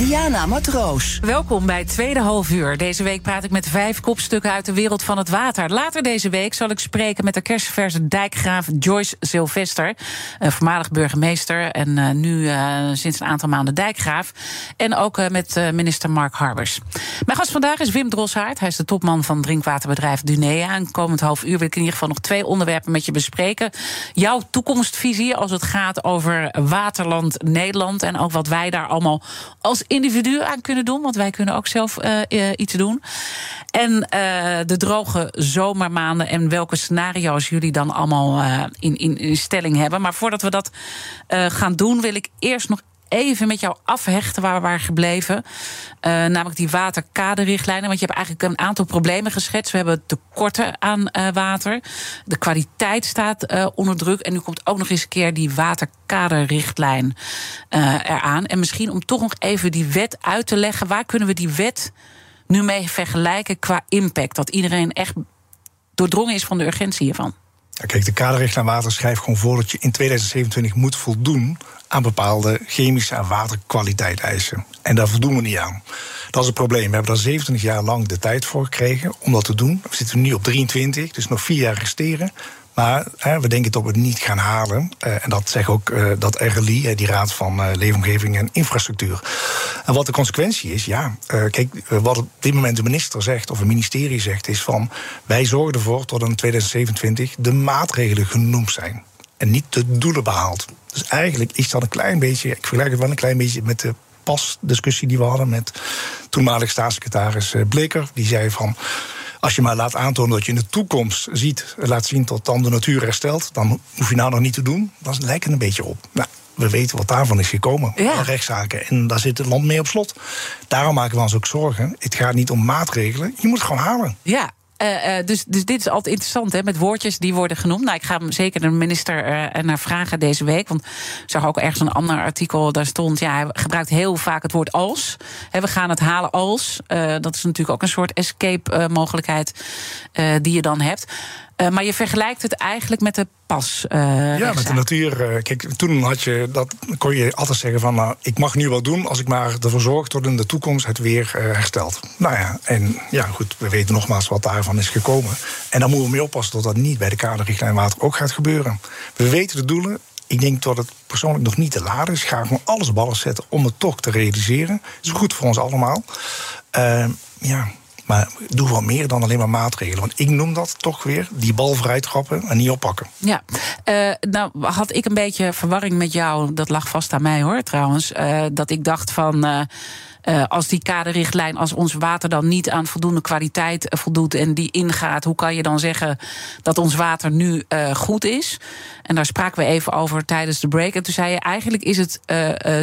S1: Diana Matroos.
S2: Welkom bij het tweede halfuur. Deze week praat ik met vijf kopstukken uit de wereld van het water. Later deze week zal ik spreken met de kerstverse dijkgraaf Joyce Sylvester. voormalig burgemeester en eh, nu eh, sinds een aantal maanden dijkgraaf. En ook eh, met minister Mark Harbers. Mijn gast vandaag is Wim Drossaert. Hij is de topman van drinkwaterbedrijf Dunea. En komend half uur wil ik in ieder geval nog twee onderwerpen met je bespreken. Jouw toekomstvisie als het gaat over waterland Nederland. En ook wat wij daar allemaal als individu aan kunnen doen. Want wij kunnen ook zelf eh, eh, iets doen. En eh, de droge zomermaanden en welke scenario's jullie dan allemaal in, in, in stelling hebben. Maar voordat we dat gaan doen, wil ik eerst nog even met jou afhechten waar we waren gebleven. Eh, namelijk die waterkaderrichtlijnen. Want je hebt eigenlijk een aantal problemen geschetst. We hebben tekorten aan eh, water. De kwaliteit staat eh, onder druk. En nu komt ook nog eens een keer die waterkaderrichtlijn eraan. En misschien om toch nog even die wet uit te leggen. Waar kunnen we die wet nu mee vergelijken qua impact? Dat iedereen echt doordrongen is van de urgentie hiervan.
S3: Kijk, de kaderrichtlijn water schrijft gewoon voor dat je in 2027 moet voldoen aan bepaalde chemische en waterkwaliteitseisen. En daar voldoen we niet aan. Dat is het probleem. We hebben daar 27 jaar lang de tijd voor gekregen om dat te doen. We zitten nu op 23, dus nog vier jaar resteren. Maar we denken dat we het niet gaan halen. Eh, en dat zegt ook eh, dat RLI, die Raad van eh, Leefomgeving en Infrastructuur. En wat de consequentie is, ja, kijk, wat op dit moment de minister zegt, of het ministerie zegt, is van wij zorgen ervoor tot in 2027 de maatregelen genoemd zijn. En niet de doelen behaald. Dus eigenlijk is dat een klein beetje, ik vergelijk het wel een klein beetje met de pas discussie die we hadden met toenmalig staatssecretaris Bleker. Die zei van. Als je maar laat aantonen dat je in de toekomst ziet, laat zien tot dan de natuur herstelt, dan hoef je nou nog niet te doen. Dan lijkt het een beetje op. Nou, we weten wat daarvan is gekomen.
S2: Ja.
S3: Rechtszaken. En daar zit het land mee op slot. Daarom maken we ons ook zorgen. Het gaat niet om maatregelen. Je moet het gewoon halen.
S2: Ja. Eh, eh, dus, dus dit is altijd interessant, hè, met woordjes die worden genoemd. Nou, ik ga hem zeker de minister eh, naar vragen deze week. Want ik zag ook ergens een ander artikel, daar stond... ja, hij gebruikt heel vaak het woord als. We gaan het halen als. Dat is natuurlijk ook een soort escape-mogelijkheid die je dan hebt. Eh, maar je vergelijkt het eigenlijk met de pas. eh,
S3: Ja, met de natuur. eh, Kijk, toen had je dat, kon je altijd zeggen van, nou, ik mag nu wat doen als ik maar ervoor zorg dat in de toekomst het weer herstelt. Nou ja, en ja, goed, we weten nogmaals wat daarvan is gekomen. En daar moeten we mee oppassen dat dat niet bij de kaderrichtlijn water ook gaat gebeuren. We weten de doelen. Ik denk dat het persoonlijk nog niet te laat is. Ik ga gewoon alles op alles zetten om het toch te realiseren. Het is goed voor ons allemaal. Eh, ja, maar doe wat meer dan alleen maar maatregelen. Want ik noem dat toch weer die bal vooruit trappen en niet oppakken.
S2: Ja, Eh, nou had ik een beetje verwarring met jou. Dat lag vast aan mij hoor, trouwens. Eh, dat ik dacht van. eh, eh, als die kaderrichtlijn, als ons water dan niet aan voldoende kwaliteit eh, voldoet en die ingaat, hoe kan je dan zeggen dat ons water nu eh, goed is? En daar spraken we even over tijdens de break. En toen zei je: eigenlijk is het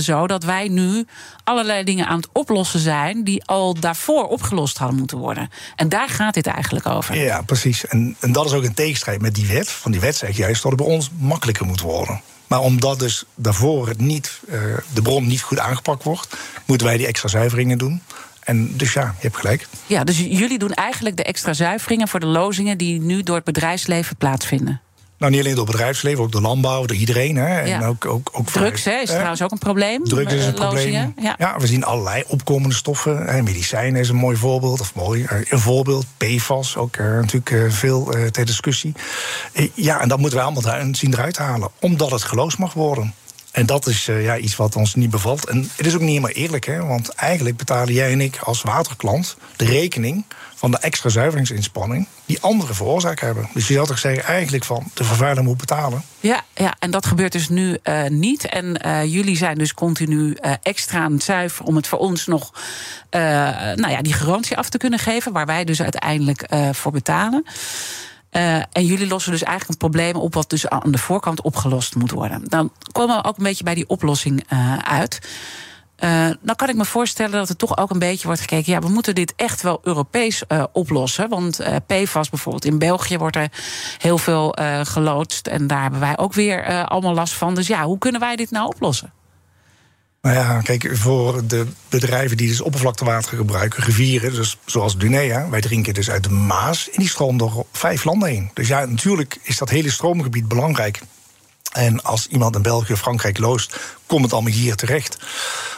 S2: zo dat wij nu allerlei dingen aan het oplossen zijn die al daarvoor opgelost hadden moeten worden. En daar gaat dit eigenlijk over.
S3: Ja, precies. En, en dat is ook een tegenstrijd met die wet. Van die wet zeg juist dat het bij ons makkelijker moet worden. Maar omdat dus daarvoor het niet, eh, de bron niet goed aangepakt wordt, moeten wij die extra zuiveringen doen. En dus ja, je hebt gelijk.
S2: Ja, dus jullie doen eigenlijk de extra zuiveringen voor de lozingen die nu door het bedrijfsleven plaatsvinden.
S3: Nou, niet alleen door het bedrijfsleven, ook door landbouw, door iedereen. Hè. En
S2: Ja.
S3: ook, ook, ook
S2: Drugs hè, is trouwens ook een probleem.
S3: Drugs is
S2: eh,
S3: een probleem.
S2: lozingen. Ja.
S3: Ja. we zien allerlei opkomende stoffen. Hè. Medicijnen is een mooi voorbeeld. Of mooi, eh, een voorbeeld. PFAS, ook eh, natuurlijk eh, veel eh, ter discussie. Eh, ja, en dat moeten we allemaal daar- zien eruit halen. Omdat het geloosd mag worden. En dat is eh, ja, iets wat ons niet bevalt. En het is ook niet helemaal eerlijk, hè? want eigenlijk betalen jij en ik als waterklant de rekening van de extra zuiveringsinspanning die anderen veroorzaakt hebben. Dus je zou toch zeggen eigenlijk van de vervuiler moet betalen.
S2: Ja, ja, en dat gebeurt dus nu eh, niet. En eh, jullie zijn dus continu eh, extra aan het zuiveren om het voor ons nog nou ja, die garantie af te kunnen geven, waar wij dus uiteindelijk voor betalen. En jullie lossen dus eigenlijk een probleem op wat dus aan de voorkant opgelost moet worden. Dan komen we ook een beetje bij die oplossing uit. Eh dan kan ik me voorstellen dat er toch ook een beetje wordt gekeken. Ja, we moeten dit echt wel Europees eh, oplossen. Want eh, PFAS bijvoorbeeld in België wordt er heel veel geloodst. En daar hebben wij ook weer allemaal last van. Dus ja, hoe kunnen wij dit nou oplossen?
S3: Nou ja, kijk, voor de bedrijven die dus oppervlaktewater gebruiken, rivieren, dus zoals Dunea, wij drinken dus uit de Maas, en die stroomt door vijf landen heen. Dus ja, natuurlijk is dat hele stroomgebied belangrijk. En als iemand in België of Frankrijk loost, komt het allemaal hier terecht.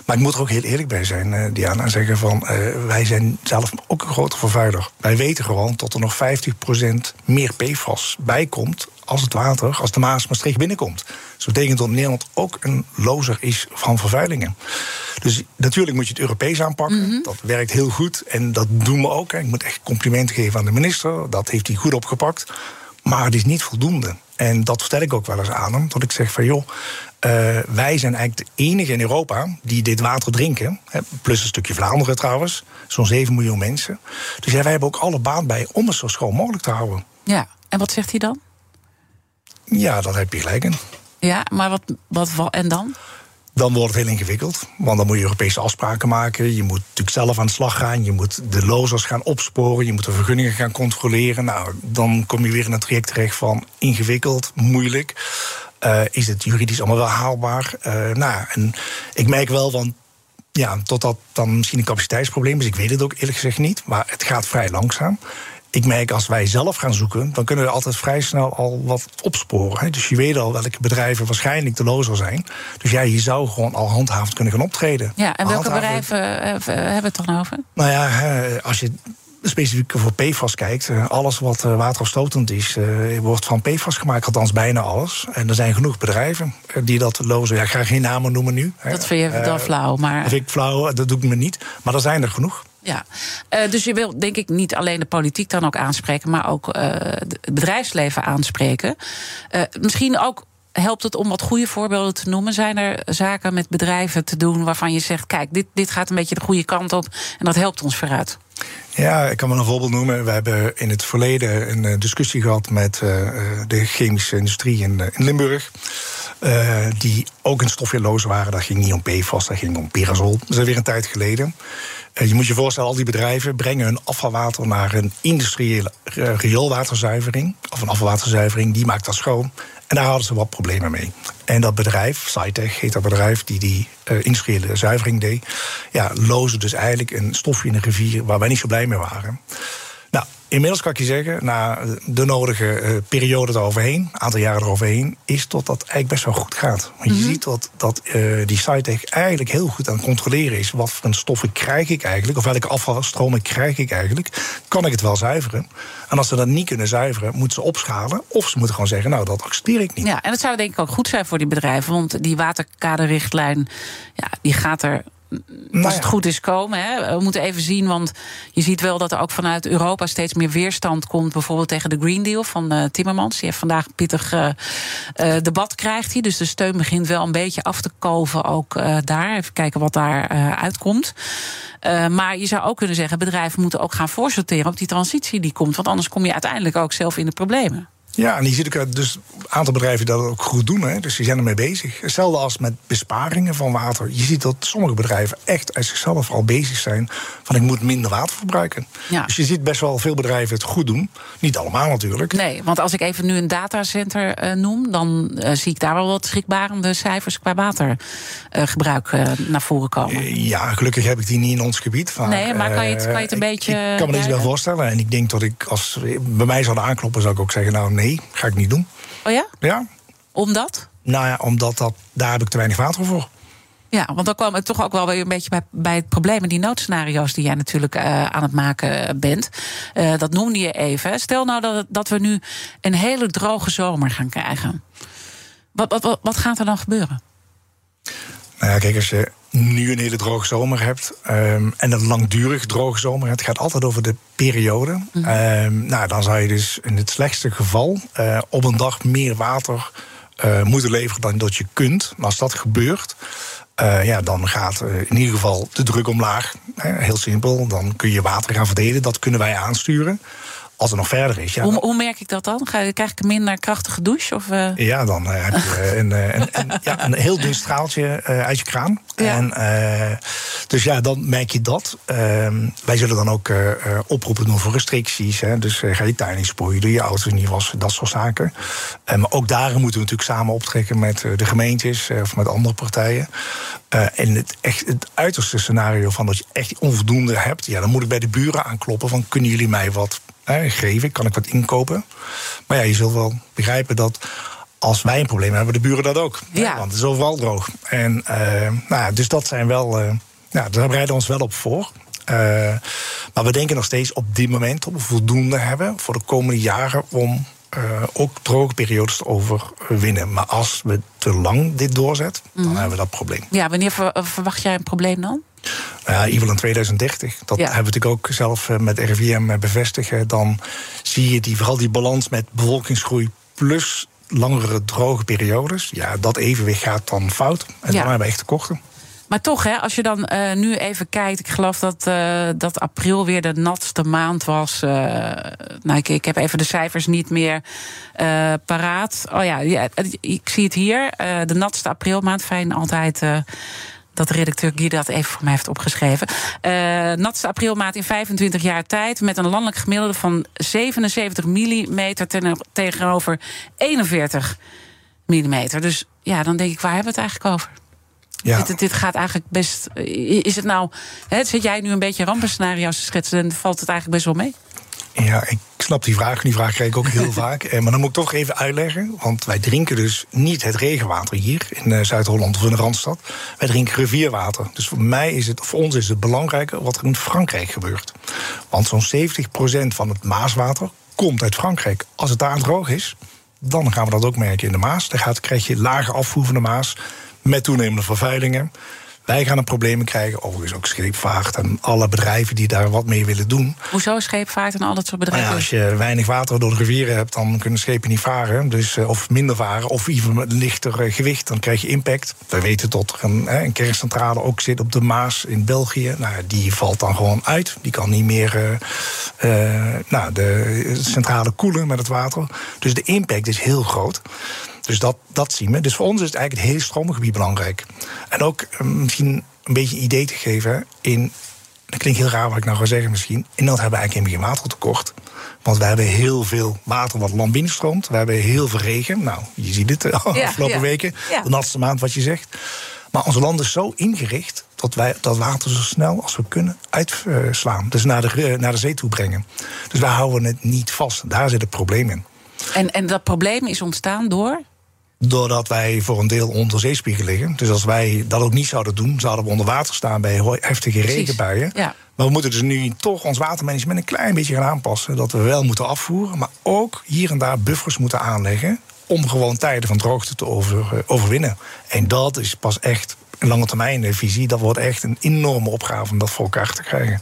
S3: Maar ik moet er ook heel eerlijk bij zijn, eh, Diana, en zeggen van eh, wij zijn zelf ook een grote vervuiler. Wij weten gewoon dat er nog 50% meer PFAS bij komt als het water, als de Maas Maastricht binnenkomt. Dus dat betekent dat Nederland ook een lozer is van vervuilingen. Dus natuurlijk moet je het Europees aanpakken. Dat werkt heel goed en dat doen we ook. hè. Ik moet echt complimenten geven aan de minister. Dat heeft hij goed opgepakt. Maar het is niet voldoende. En dat vertel ik ook wel eens aan hem. Dat ik zeg van joh, eh, wij zijn eigenlijk de enige in Europa die dit water drinken. Hè, plus een stukje Vlaanderen trouwens. Zo'n 7 miljoen mensen. Dus ja, wij hebben ook alle baat bij om het zo schoon mogelijk te houden.
S2: Ja, en wat zegt hij dan?
S3: Ja, dat heb je gelijk in.
S2: Ja, maar wat, wat, wat en dan?
S3: Dan wordt het heel ingewikkeld. Want dan moet je Europese afspraken maken. Je moet natuurlijk zelf aan de slag gaan. Je moet de lozers gaan opsporen. Je moet de vergunningen gaan controleren. Nou, dan kom je weer in een traject terecht van ingewikkeld, moeilijk. Eh, is het juridisch allemaal wel haalbaar? Eh, nou, en ik merk wel van. Ja, totdat dan misschien een capaciteitsprobleem is. Ik weet het ook eerlijk gezegd niet. Maar het gaat vrij langzaam. Ik merk als wij zelf gaan zoeken, dan kunnen we altijd vrij snel al wat opsporen. hè. Dus je weet al welke bedrijven waarschijnlijk de lozer zijn. Dus ja, je zou gewoon al handhavend kunnen gaan optreden.
S2: Ja, en
S3: Maar
S2: welke bedrijven eh, v- hebben we het dan over?
S3: Nou ja, hè, als je specifiek voor PFAS kijkt, eh, alles wat eh, waterafstotend is, eh, wordt van PFAS gemaakt, althans bijna alles. En er zijn genoeg bedrijven eh, die dat lozen. Ja, ik ga geen namen noemen nu.
S2: Dat vind je
S3: Eh,
S2: wel flauw, maar...
S3: Dat vind ik flauw, dat doe ik me niet. Maar er zijn er genoeg.
S2: Ja, Eh, dus je wil denk ik niet alleen de politiek dan ook aanspreken, maar ook eh, het bedrijfsleven aanspreken. Eh, misschien ook helpt het om wat goede voorbeelden te noemen. Zijn er zaken met bedrijven te doen waarvan je zegt: kijk, dit, dit gaat een beetje de goede kant op en dat helpt ons vooruit?
S3: Ja, ik kan wel een voorbeeld noemen. We hebben in het verleden een discussie gehad met de chemische industrie in, in Limburg. Uh, die ook in stofweerloos waren. Dat ging niet om PFAS, dat ging om Perasol. Dat is weer een tijd geleden. Uh, je moet je voorstellen, al die bedrijven brengen hun afvalwater naar een industriële uh, rioolwaterzuivering. Of een afvalwaterzuivering, die maakt dat schoon. En daar hadden ze wat problemen mee. En dat bedrijf, Cytech heet dat bedrijf, die die industriële zuivering deed, ja, loosde dus eigenlijk een stofje in de rivier waar wij niet zo blij mee waren. Inmiddels kan ik je zeggen, na de nodige uh, periode eroverheen, een aantal jaren eroverheen, is tot dat eigenlijk best wel goed gaat. Want je mm -hmm. ziet dat, dat uh, die Cytech eigenlijk heel goed aan het controleren is. Wat voor stoffen krijg ik eigenlijk, of welke afvalstromen krijg ik eigenlijk? Kan ik het wel zuiveren? En als ze dat niet kunnen zuiveren, moeten ze opschalen. Of ze moeten gewoon zeggen, nou, dat accepteer ik niet.
S2: Ja, en dat zou denk ik ook goed zijn voor die bedrijven. Want die waterkaderrichtlijn, ja, die gaat er als het goed is komen. Hè. We moeten even zien, want je ziet wel dat er ook vanuit Europa steeds meer weerstand komt. Bijvoorbeeld tegen de Green Deal van uh, Timmermans. Die heeft vandaag een pittig uh, uh, debat krijgt hij. Dus de steun begint wel een beetje af te koven ook daar. Even kijken wat daar uitkomt. maar je zou ook kunnen zeggen, bedrijven moeten ook gaan voorsorteren op die transitie die komt. Want anders kom je uiteindelijk ook zelf in de problemen.
S3: Ja, en je ziet ook dus een aantal bedrijven dat ook goed doen. Hè? Dus die zijn ermee bezig. Hetzelfde als met besparingen van water. Je ziet dat sommige bedrijven echt uit zichzelf al bezig zijn van ik moet minder water verbruiken. Ja. Dus je ziet best wel veel bedrijven het goed doen. Niet allemaal natuurlijk.
S2: Nee, want als ik even nu een datacenter uh, noem, dan uh, zie ik daar wel wat schrikbarende cijfers qua watergebruik uh, naar voren komen.
S3: Ja, gelukkig heb ik die niet in ons gebied.
S2: Nee, maar kan je het, kan je het een beetje.
S3: Ik, ik kan me deze wel voorstellen. En ik denk dat ik als bij mij zouden aankloppen, zou ik ook zeggen, nou nee, ga ik niet doen.
S2: Oh ja?
S3: Ja.
S2: Omdat?
S3: Nou ja, omdat dat, daar heb ik te weinig water voor.
S2: Ja, want dan kwam het toch ook wel weer een beetje bij, bij het probleem. En die noodscenario's die jij natuurlijk uh, aan het maken bent. Uh, dat noemde je even. Stel nou dat, dat we nu een hele droge zomer gaan krijgen. Wat, wat, wat, wat gaat er dan gebeuren?
S3: Nou ja, kijk, als je nu een hele droge zomer hebt um, en een langdurig droge zomer het gaat altijd over de periode. Mm -hmm. um, nou, dan zou je dus in het slechtste geval uh, op een dag meer water uh, moeten leveren dan dat je kunt. En als dat gebeurt, uh, ja, dan gaat in ieder geval de druk omlaag. heel simpel. Dan kun je water gaan verdelen. Dat kunnen wij aansturen als het nog verder is. Ja,
S2: hoe, hoe, merk ik dat dan? Ga, krijg ik een minder krachtige douche? Of, uh...
S3: Ja, dan uh, heb je een, een, een, ja, een heel dun straaltje uh, uit je kraan. Ja. En, dus ja, dan merk je dat. Ehm, wij zullen dan ook oproepen doen voor restricties. Hè. Dus ga je tuin niet spoelen, doe je auto niet wassen, dat soort zaken. maar ook daar moeten we natuurlijk samen optrekken met de gemeentes of met andere partijen. en het, echt, het uiterste scenario van dat je echt onvoldoende hebt, ja, dan moet ik bij de buren aankloppen van kunnen jullie mij wat geven, kan ik wat inkopen. Maar ja, je zult wel begrijpen dat als wij een probleem hebben, de buren dat ook.
S2: Ja.
S3: Want het is overal droog. En, uh, nou ja, dus dat zijn wel, uh, ja, daar bereiden we ons wel op voor. Uh, maar we denken nog steeds op dit moment we voldoende hebben voor de komende jaren om uh, ook droge periodes te overwinnen. Maar als we te lang dit doorzetten, mm. dan hebben we dat probleem.
S2: Ja, wanneer verwacht jij een probleem dan?
S3: Ja, in ieder geval in 2030. Dat ja. hebben we natuurlijk ook zelf met RIVM bevestigd. Dan zie je die, vooral die balans met bevolkingsgroei plus langere droge periodes. Ja, dat evenwicht gaat dan fout. En ja. dan hebben we echt tekorten.
S2: Maar toch, hè, als je dan uh, nu even kijkt. Ik geloof dat, uh, dat april weer de natste maand was. Uh, nou, ik, ik heb even de cijfers niet meer paraat. Oh ja, ja, ik zie het hier. de natste aprilmaand. Fijn altijd dat de redacteur Guy dat even voor mij heeft opgeschreven. Uh, natste aprilmaand in 25 jaar tijd. Met een landelijk gemiddelde van 77 mm tegenover 41 mm. Dus ja, dan denk ik, waar hebben we het eigenlijk over? Ja. Dit, dit, gaat eigenlijk best. Is het nou. Hè, zit jij nu een beetje rampenscenario's te schetsen en valt het eigenlijk best wel mee?
S3: Ja, ik snap die vraag. Die vraag krijg ik ook heel [laughs] vaak. Maar dan moet ik toch even uitleggen. Want wij drinken dus niet het regenwater hier in Zuid-Holland of in de Randstad. Wij drinken rivierwater. Dus voor mij is het, voor ons is het belangrijker wat er in Frankrijk gebeurt. Want zo'n 70% van het Maaswater komt uit Frankrijk. Als het daar droog is, dan gaan we dat ook merken in de Maas. Dan gaat, krijg je lage afvoer van de Maas met toenemende vervuilingen. Wij gaan er problemen krijgen, overigens ook scheepvaart en alle bedrijven die daar wat mee willen doen.
S2: Hoezo scheepvaart en al dat soort
S3: Nou
S2: bedrijven?
S3: ja, als je weinig water door de rivieren hebt, dan kunnen schepen niet varen. Dus, eh, of minder varen, of even met lichter eh, gewicht, dan krijg je impact. We weten dat er een, hè, een kerncentrale ook zit op de Maas in België. Nou, die valt dan gewoon uit. Die kan niet meer eh, nou, de centrale koelen met het water. Dus de impact is heel groot. Dus dat, dat zien we. Dus voor ons is het eigenlijk het hele stroomgebied belangrijk. En ook eh, misschien een beetje een idee te geven in dat klinkt heel raar wat ik nou ga zeggen misschien. In Nederland hebben we eigenlijk helemaal geen watertekort. Want we hebben heel veel water wat land binnenstroomt. We hebben heel veel regen. Nou, je ziet het [laughs] de afgelopen
S2: ja.
S3: weken.
S2: Ja.
S3: De natste maand wat je zegt. Maar ons land is zo ingericht dat wij dat water zo snel als we kunnen uitslaan. Dus naar de, eh, naar de zee toe brengen. Dus wij houden het niet vast. Daar zit het probleem in.
S2: En, en dat probleem is ontstaan door?
S3: Doordat wij voor een deel onder zeespiegel liggen. Dus als wij dat ook niet zouden doen, zouden we onder water staan bij heftige regenbuien.
S2: ja.
S3: Maar we moeten dus nu toch ons watermanagement een klein beetje gaan aanpassen. Dat we wel moeten afvoeren, maar ook hier en daar buffers moeten aanleggen. Om gewoon tijden van droogte te over, eh, overwinnen. En dat is pas echt een lange termijn visie. Dat wordt echt een enorme opgave om dat voor elkaar te krijgen.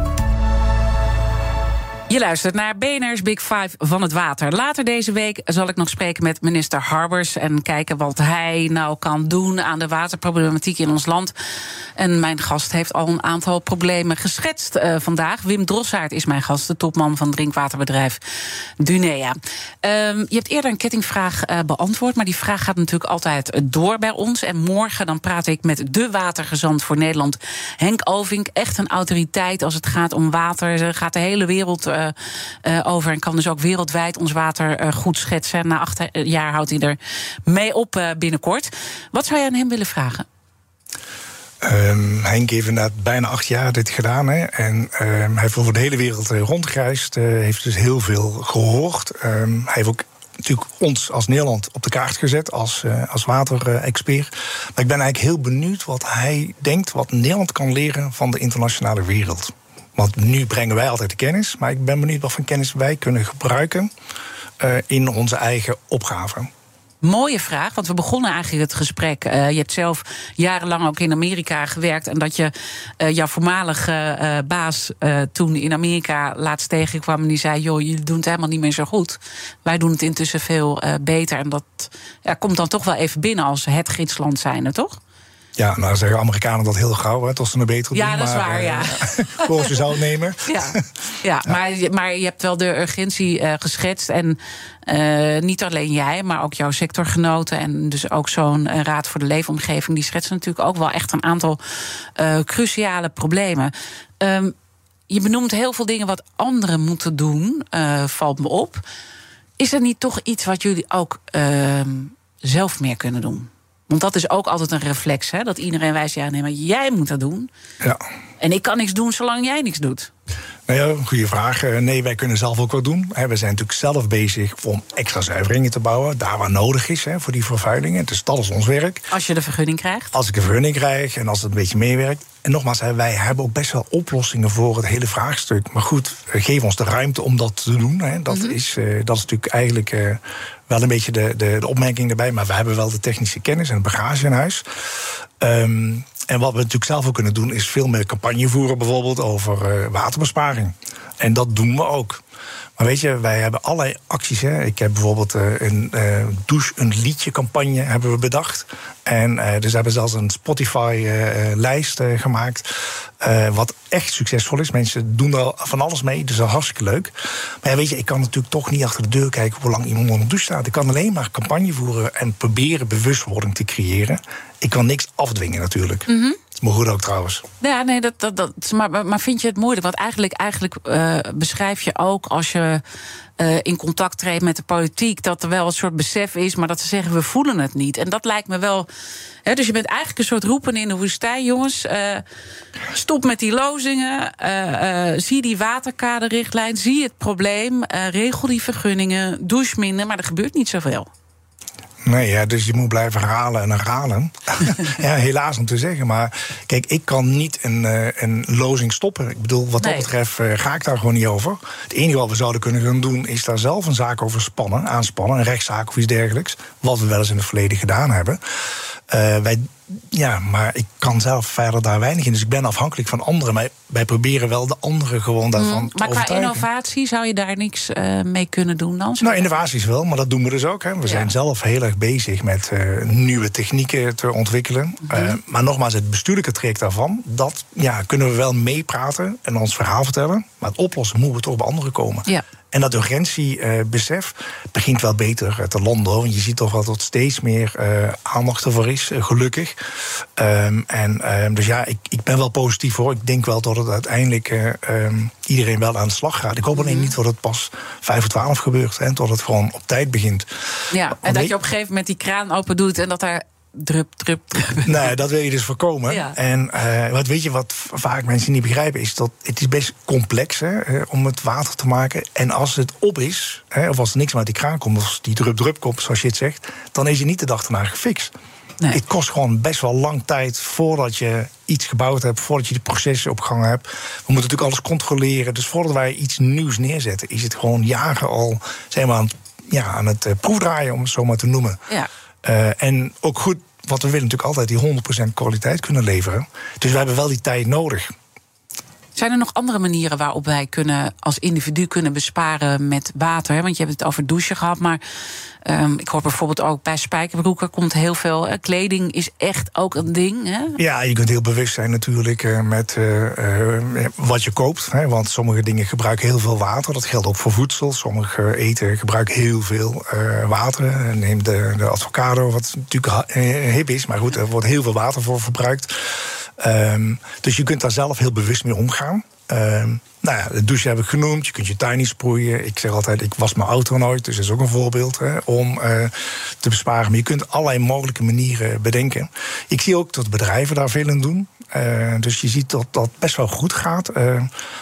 S2: Je luistert naar BNR's Big Five van het water. Later deze week zal ik nog spreken met minister Harbers... en kijken wat hij nou kan doen aan de waterproblematiek in ons land. En mijn gast heeft al een aantal problemen geschetst eh, vandaag. Wim Drossaert is mijn gast, de topman van drinkwaterbedrijf Dunea. Ehm, je hebt eerder een kettingvraag eh, beantwoord... maar die vraag gaat natuurlijk altijd door bij ons. En morgen dan praat ik met de watergezant voor Nederland... Henk Ovink, echt een autoriteit als het gaat om water. Er gaat de hele wereld eh, over en kan dus ook wereldwijd ons water eh, goed schetsen. Na acht eh, jaar houdt hij er mee op eh, binnenkort. Wat zou je aan hem willen vragen?
S3: Ehm, Henk heeft inderdaad bijna acht jaar dit gedaan. Hè, en ehm, hij heeft over de hele wereld eh, rondgereisd. eh, heeft dus heel veel gehoord. Ehm, hij heeft ook natuurlijk ons als Nederland op de kaart gezet als, eh, als waterexpert. Maar ik ben eigenlijk heel benieuwd wat hij denkt... wat Nederland kan leren van de internationale wereld. Want nu brengen wij altijd de kennis. Maar ik ben benieuwd wat voor kennis wij kunnen gebruiken... eh, in onze eigen opgave.
S2: Mooie vraag, want we begonnen eigenlijk het gesprek. eh, je hebt zelf jarenlang ook in Amerika gewerkt. En dat je eh, jouw voormalige baas toen in Amerika laatst tegenkwam. En die zei: Joh, jullie doen het helemaal niet meer zo goed. Wij doen het intussen veel beter. En dat ja, komt dan toch wel even binnen als het gidsland zijnde, toch?
S3: Ja, nou zeggen Amerikanen dat heel gauw, hè, tot ze een beter
S2: Ja,
S3: doen.
S2: dat is waar,
S3: eh, [laughs]
S2: ja.
S3: Volgens je zou het nemen.
S2: Ja, [laughs] ja, Maar, je- maar je hebt wel de urgentie eh, geschetst. En eh, niet alleen jij, maar ook jouw sectorgenoten. En dus ook zo'n eh, Raad voor de Leefomgeving. Die schetsen natuurlijk ook wel echt een aantal eh, cruciale problemen. Ehm, je benoemt heel veel dingen wat anderen moeten doen, eh, valt me op. Is er niet toch iets wat jullie ook ehm, zelf meer kunnen doen? Want dat is ook altijd een reflex, hè? Dat iedereen wijst, ja, nee, maar jij moet dat doen.
S3: Ja.
S2: En ik kan niks doen zolang jij niks doet.
S3: Nou ja, goede vraag. Eh, Nee, wij kunnen zelf ook wat doen. We zijn natuurlijk zelf bezig om extra zuiveringen te bouwen. Daar waar nodig is hè, voor die vervuilingen. Dus dat is ons werk.
S2: Als je de vergunning krijgt.
S3: Als ik een vergunning krijg en als het een beetje meewerkt. En nogmaals, wij hebben ook best wel oplossingen voor het hele vraagstuk. Maar goed, eh, geef ons de ruimte om dat te doen. Dat, is, eh, dat is natuurlijk eigenlijk wel een beetje de, de, de opmerking erbij. Maar we hebben wel de technische kennis en de bagage in huis. Ehm, en wat we natuurlijk zelf ook kunnen doen, is veel meer campagne voeren, bijvoorbeeld over eh, waterbesparing. En dat doen we ook. Maar weet je, wij hebben allerlei acties. Hè. Ik heb bijvoorbeeld eh, een eh, douche, een liedje campagne hebben we bedacht. En eh, dus hebben zelfs een Spotify-lijst gemaakt. wat echt succesvol is. Mensen doen er van alles mee, dus dat is hartstikke leuk. Maar weet je, ik kan natuurlijk toch niet achter de deur kijken hoe lang iemand onder de douche staat. Ik kan alleen maar campagne voeren en proberen bewustwording te creëren. Ik kan niks afdwingen natuurlijk.
S2: Mhm.
S3: Maar goed ook trouwens.
S2: Ja, nee, dat, dat, dat, maar, maar- vind je het moeilijk? Want eigenlijk, eigenlijk eh, beschrijf je ook als je eh, in contact treedt met de politiek, dat er wel een soort besef is, maar dat ze zeggen we voelen het niet. En dat lijkt me wel. Hè, dus je bent eigenlijk een soort roepen in de woestijn, jongens. eh, stop met die lozingen. zie die waterkaderrichtlijn. Zie het probleem. regel die vergunningen. Douche minder. Maar er gebeurt niet zoveel.
S3: Nee, ja, dus je moet blijven herhalen en herhalen. [laughs] ja, helaas om te zeggen. Maar kijk, ik kan niet een, eh, een lozing stoppen. Ik bedoel, wat
S2: Nee.
S3: dat betreft eh, ga ik daar gewoon niet over. Het enige wat we zouden kunnen gaan doen... is daar zelf een zaak over spannen, aanspannen. Een rechtszaak of iets dergelijks. Wat we wel eens in het verleden gedaan hebben. Eh, wij, ja, maar ik kan zelf verder daar weinig in. Dus ik ben afhankelijk van anderen. Maar wij proberen wel de anderen gewoon daarvan te
S2: maar qua
S3: overtuigen.
S2: innovatie zou je daar niks eh, mee kunnen doen dan?
S3: Nou, innovaties wel, maar dat doen we dus ook. Hè. We zijn zelf heel erg bezig met eh, nieuwe technieken te ontwikkelen.
S2: Mhm.
S3: Maar nogmaals, het bestuurlijke traject daarvan... dat ja, kunnen we wel meepraten en ons verhaal vertellen. Maar het oplossen moeten we toch bij anderen komen.
S2: Ja.
S3: En dat urgentiebesef begint wel beter eh, te landen. hoor. Je ziet toch wel dat er steeds meer eh, aandacht ervoor is, eh, gelukkig. Ehm, en, ehm, dus ja, ik, ik ben wel positief hoor. Ik denk wel dat het uiteindelijk eh, ehm, iedereen wel aan de slag gaat. Ik hoop alleen niet dat het pas 5 voor 12 gebeurt. Hè, dat het gewoon op tijd begint.
S2: Ja, en dat je op een gegeven moment die kraan open doet en dat daar drup, drup, drup.
S3: Nee, dat wil je dus voorkomen.
S2: Ja.
S3: En eh, wat weet je wat vaak mensen niet begrijpen, is dat het is best complex hè, eh, om het water te maken. En als het op is, hè, of als er niks meer uit die kraan komt, of als die drup drup komt, zoals je het zegt, dan is je niet de dag erna gefixt.
S2: Nee.
S3: Het kost gewoon best wel lang tijd voordat je iets gebouwd hebt, voordat je de processen op gang hebt. We moeten natuurlijk alles controleren. Dus voordat wij iets nieuws neerzetten, is het gewoon jaren al zijn we aan het, ja, aan het eh, proefdraaien, om het zo maar te noemen.
S2: Ja.
S3: Eh, en ook goed, want we willen natuurlijk altijd die 100% kwaliteit kunnen leveren. Dus we hebben wel die tijd nodig.
S2: Zijn er nog andere manieren waarop wij kunnen als individu kunnen besparen met water? Want je hebt het over douchen gehad, maar ehm, ik hoor bijvoorbeeld ook bij spijkerbroeken komt heel veel. kleding is echt ook een ding. Hè?
S3: Ja, je kunt heel bewust zijn natuurlijk eh, met eh, eh, wat je koopt. Hè, want sommige dingen gebruiken heel veel water. Dat geldt ook voor voedsel. Sommige eten gebruiken heel veel water. Neem de, de avocado, wat natuurlijk hip is. Maar goed, er wordt heel veel water voor verbruikt. Ehm, dus je kunt daar zelf heel bewust mee omgaan. Ehm, nou ja, de douche heb ik genoemd. Je kunt je tuin niet sproeien. Ik zeg altijd, ik was mijn auto nooit. Dus dat is ook een voorbeeld hè, om eh, te besparen. Maar je kunt allerlei mogelijke manieren bedenken. Ik zie ook dat bedrijven daar veel in doen. Eh, dus je ziet dat dat best wel goed gaat. Eh,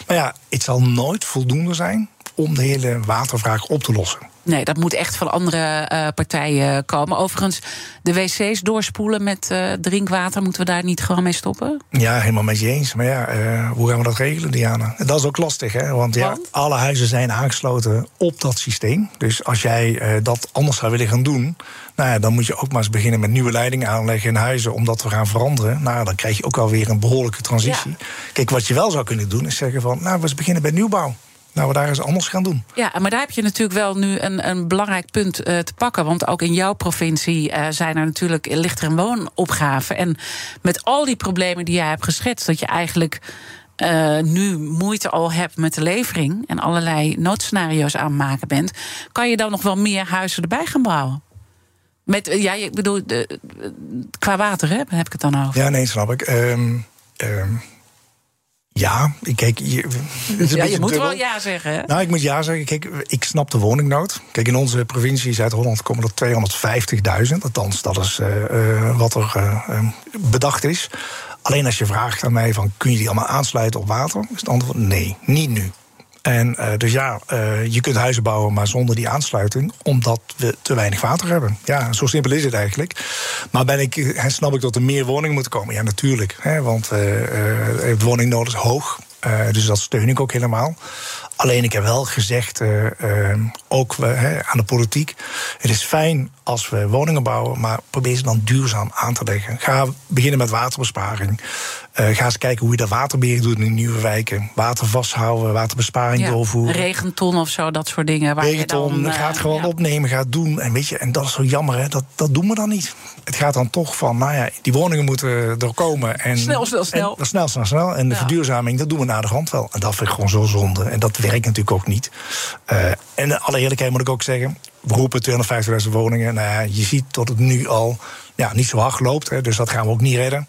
S3: maar ja, het zal nooit voldoende zijn om de hele watervraag op te lossen.
S2: Nee, dat moet echt van andere eh, partijen komen. Overigens, de wc's doorspoelen met eh, drinkwater, moeten we daar niet gewoon mee stoppen?
S3: Ja, helemaal met je eens. Maar ja, eh, hoe gaan we dat regelen, Diana? Dat is ook lastig, hè? Want ja,
S2: Want?
S3: alle huizen zijn aangesloten op dat systeem. Dus als jij dat anders zou willen gaan doen... Nou ja, dan moet je ook maar eens beginnen met nieuwe leidingen aanleggen in huizen... om dat te gaan veranderen. Nou, dan krijg je ook alweer een behoorlijke transitie. Kijk, wat je wel zou kunnen doen, is zeggen van... nou, we eens beginnen bij nieuwbouw. Nou, we daar eens anders gaan doen.
S2: Ja, maar daar heb je natuurlijk wel nu een, een belangrijk punt eh, te pakken. Want ook in jouw provincie eh, zijn er natuurlijk ligt er een woonopgave. En met al die problemen die jij hebt geschetst, dat je eigenlijk eh, nu moeite al hebt met de levering en allerlei noodscenario's aan het maken bent, kan je dan nog wel meer huizen erbij gaan bouwen? Met, ja, ik bedoel, qua water hè, heb ik het dan over.
S3: Ja, nee, snap ik. Ehm, ja, kijk... Je,
S2: Ja, je moet
S3: dubbel.
S2: wel ja zeggen. Hè?
S3: Nou, ik moet ja zeggen. Kijk, ik snap de woningnood. Kijk, in onze provincie Zuid-Holland komen er 250.000. Althans, dat is eh, eh, wat er eh, bedacht is. Alleen als je vraagt aan mij van... kun je die allemaal aansluiten op water? Is het antwoord nee, niet nu. En eh, dus ja, eh, je kunt huizen bouwen, maar zonder die aansluiting, omdat we te weinig water hebben. Ja, zo simpel is het eigenlijk. Maar ben ik, snap ik dat er meer woningen moeten komen? Ja, natuurlijk. Hè, want eh, de woningnood is hoog. Dus dat steun ik ook helemaal. Alleen ik heb wel gezegd, ook aan de politiek... het is fijn als we woningen bouwen, maar probeer ze dan duurzaam aan te leggen. Ga beginnen met waterbesparing. Eh, ga eens kijken hoe je dat waterbeheer doet in nieuwe wijken. Water vasthouden, waterbesparing
S2: Ja,
S3: doorvoeren.
S2: regenton of zo, dat soort dingen. Waar je
S3: Regenton,
S2: dan, eh,
S3: gewoon
S2: ja.
S3: opnemen, ga het doen. En, weet je, en dat is zo jammer, hè? Dat, dat doen we dan niet. Het gaat dan toch van, nou ja, die woningen moeten er komen. En,
S2: Snel, snel, snel.
S3: En, snel, snel, snel. En de
S2: Ja.
S3: verduurzaming, dat doen we naar de hand wel. En dat vind ik gewoon zo zonde. En dat werkt natuurlijk ook niet. Eh, en in alle eerlijkheid moet ik ook zeggen... we roepen 250.000 woningen. Nou ja, je ziet dat het nu al ja, niet zo hard loopt. Hè, dus dat gaan we ook niet redden.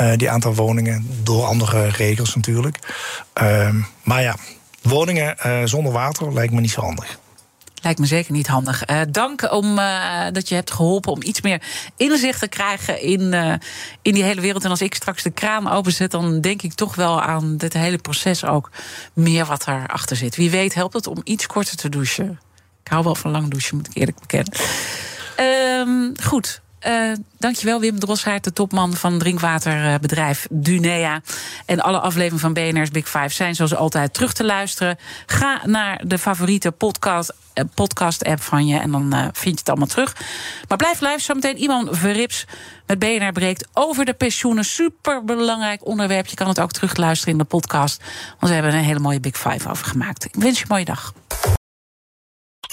S3: Uh, die aantal woningen, door andere regels natuurlijk. Ehm, maar ja, woningen uh, zonder water lijkt me niet zo handig.
S2: Lijkt me zeker niet handig. Uh, dank om, dat je hebt geholpen om iets meer inzicht te krijgen in, in die hele wereld. En als ik straks de kraan openzet, dan denk ik toch wel aan dit hele proces ook meer wat erachter zit. Wie weet helpt het om iets korter te douchen. Ik hou wel van lang douchen, moet ik eerlijk bekennen. Ehm, goed, uh, dankjewel Wim Drossaert, de topman van drinkwaterbedrijf Dunea. En alle afleveringen van BNR's Big Five zijn zoals altijd terug te luisteren. Ga naar de favoriete podcast, uh, podcast app van je en dan uh, vind je het allemaal terug. Maar blijf luisteren, zometeen iemand Verrips met BNR breekt over de pensioenen. Super belangrijk onderwerp. Je kan het ook terugluisteren in de podcast. Want we hebben een hele mooie Big Five over gemaakt. Ik wens je een mooie dag.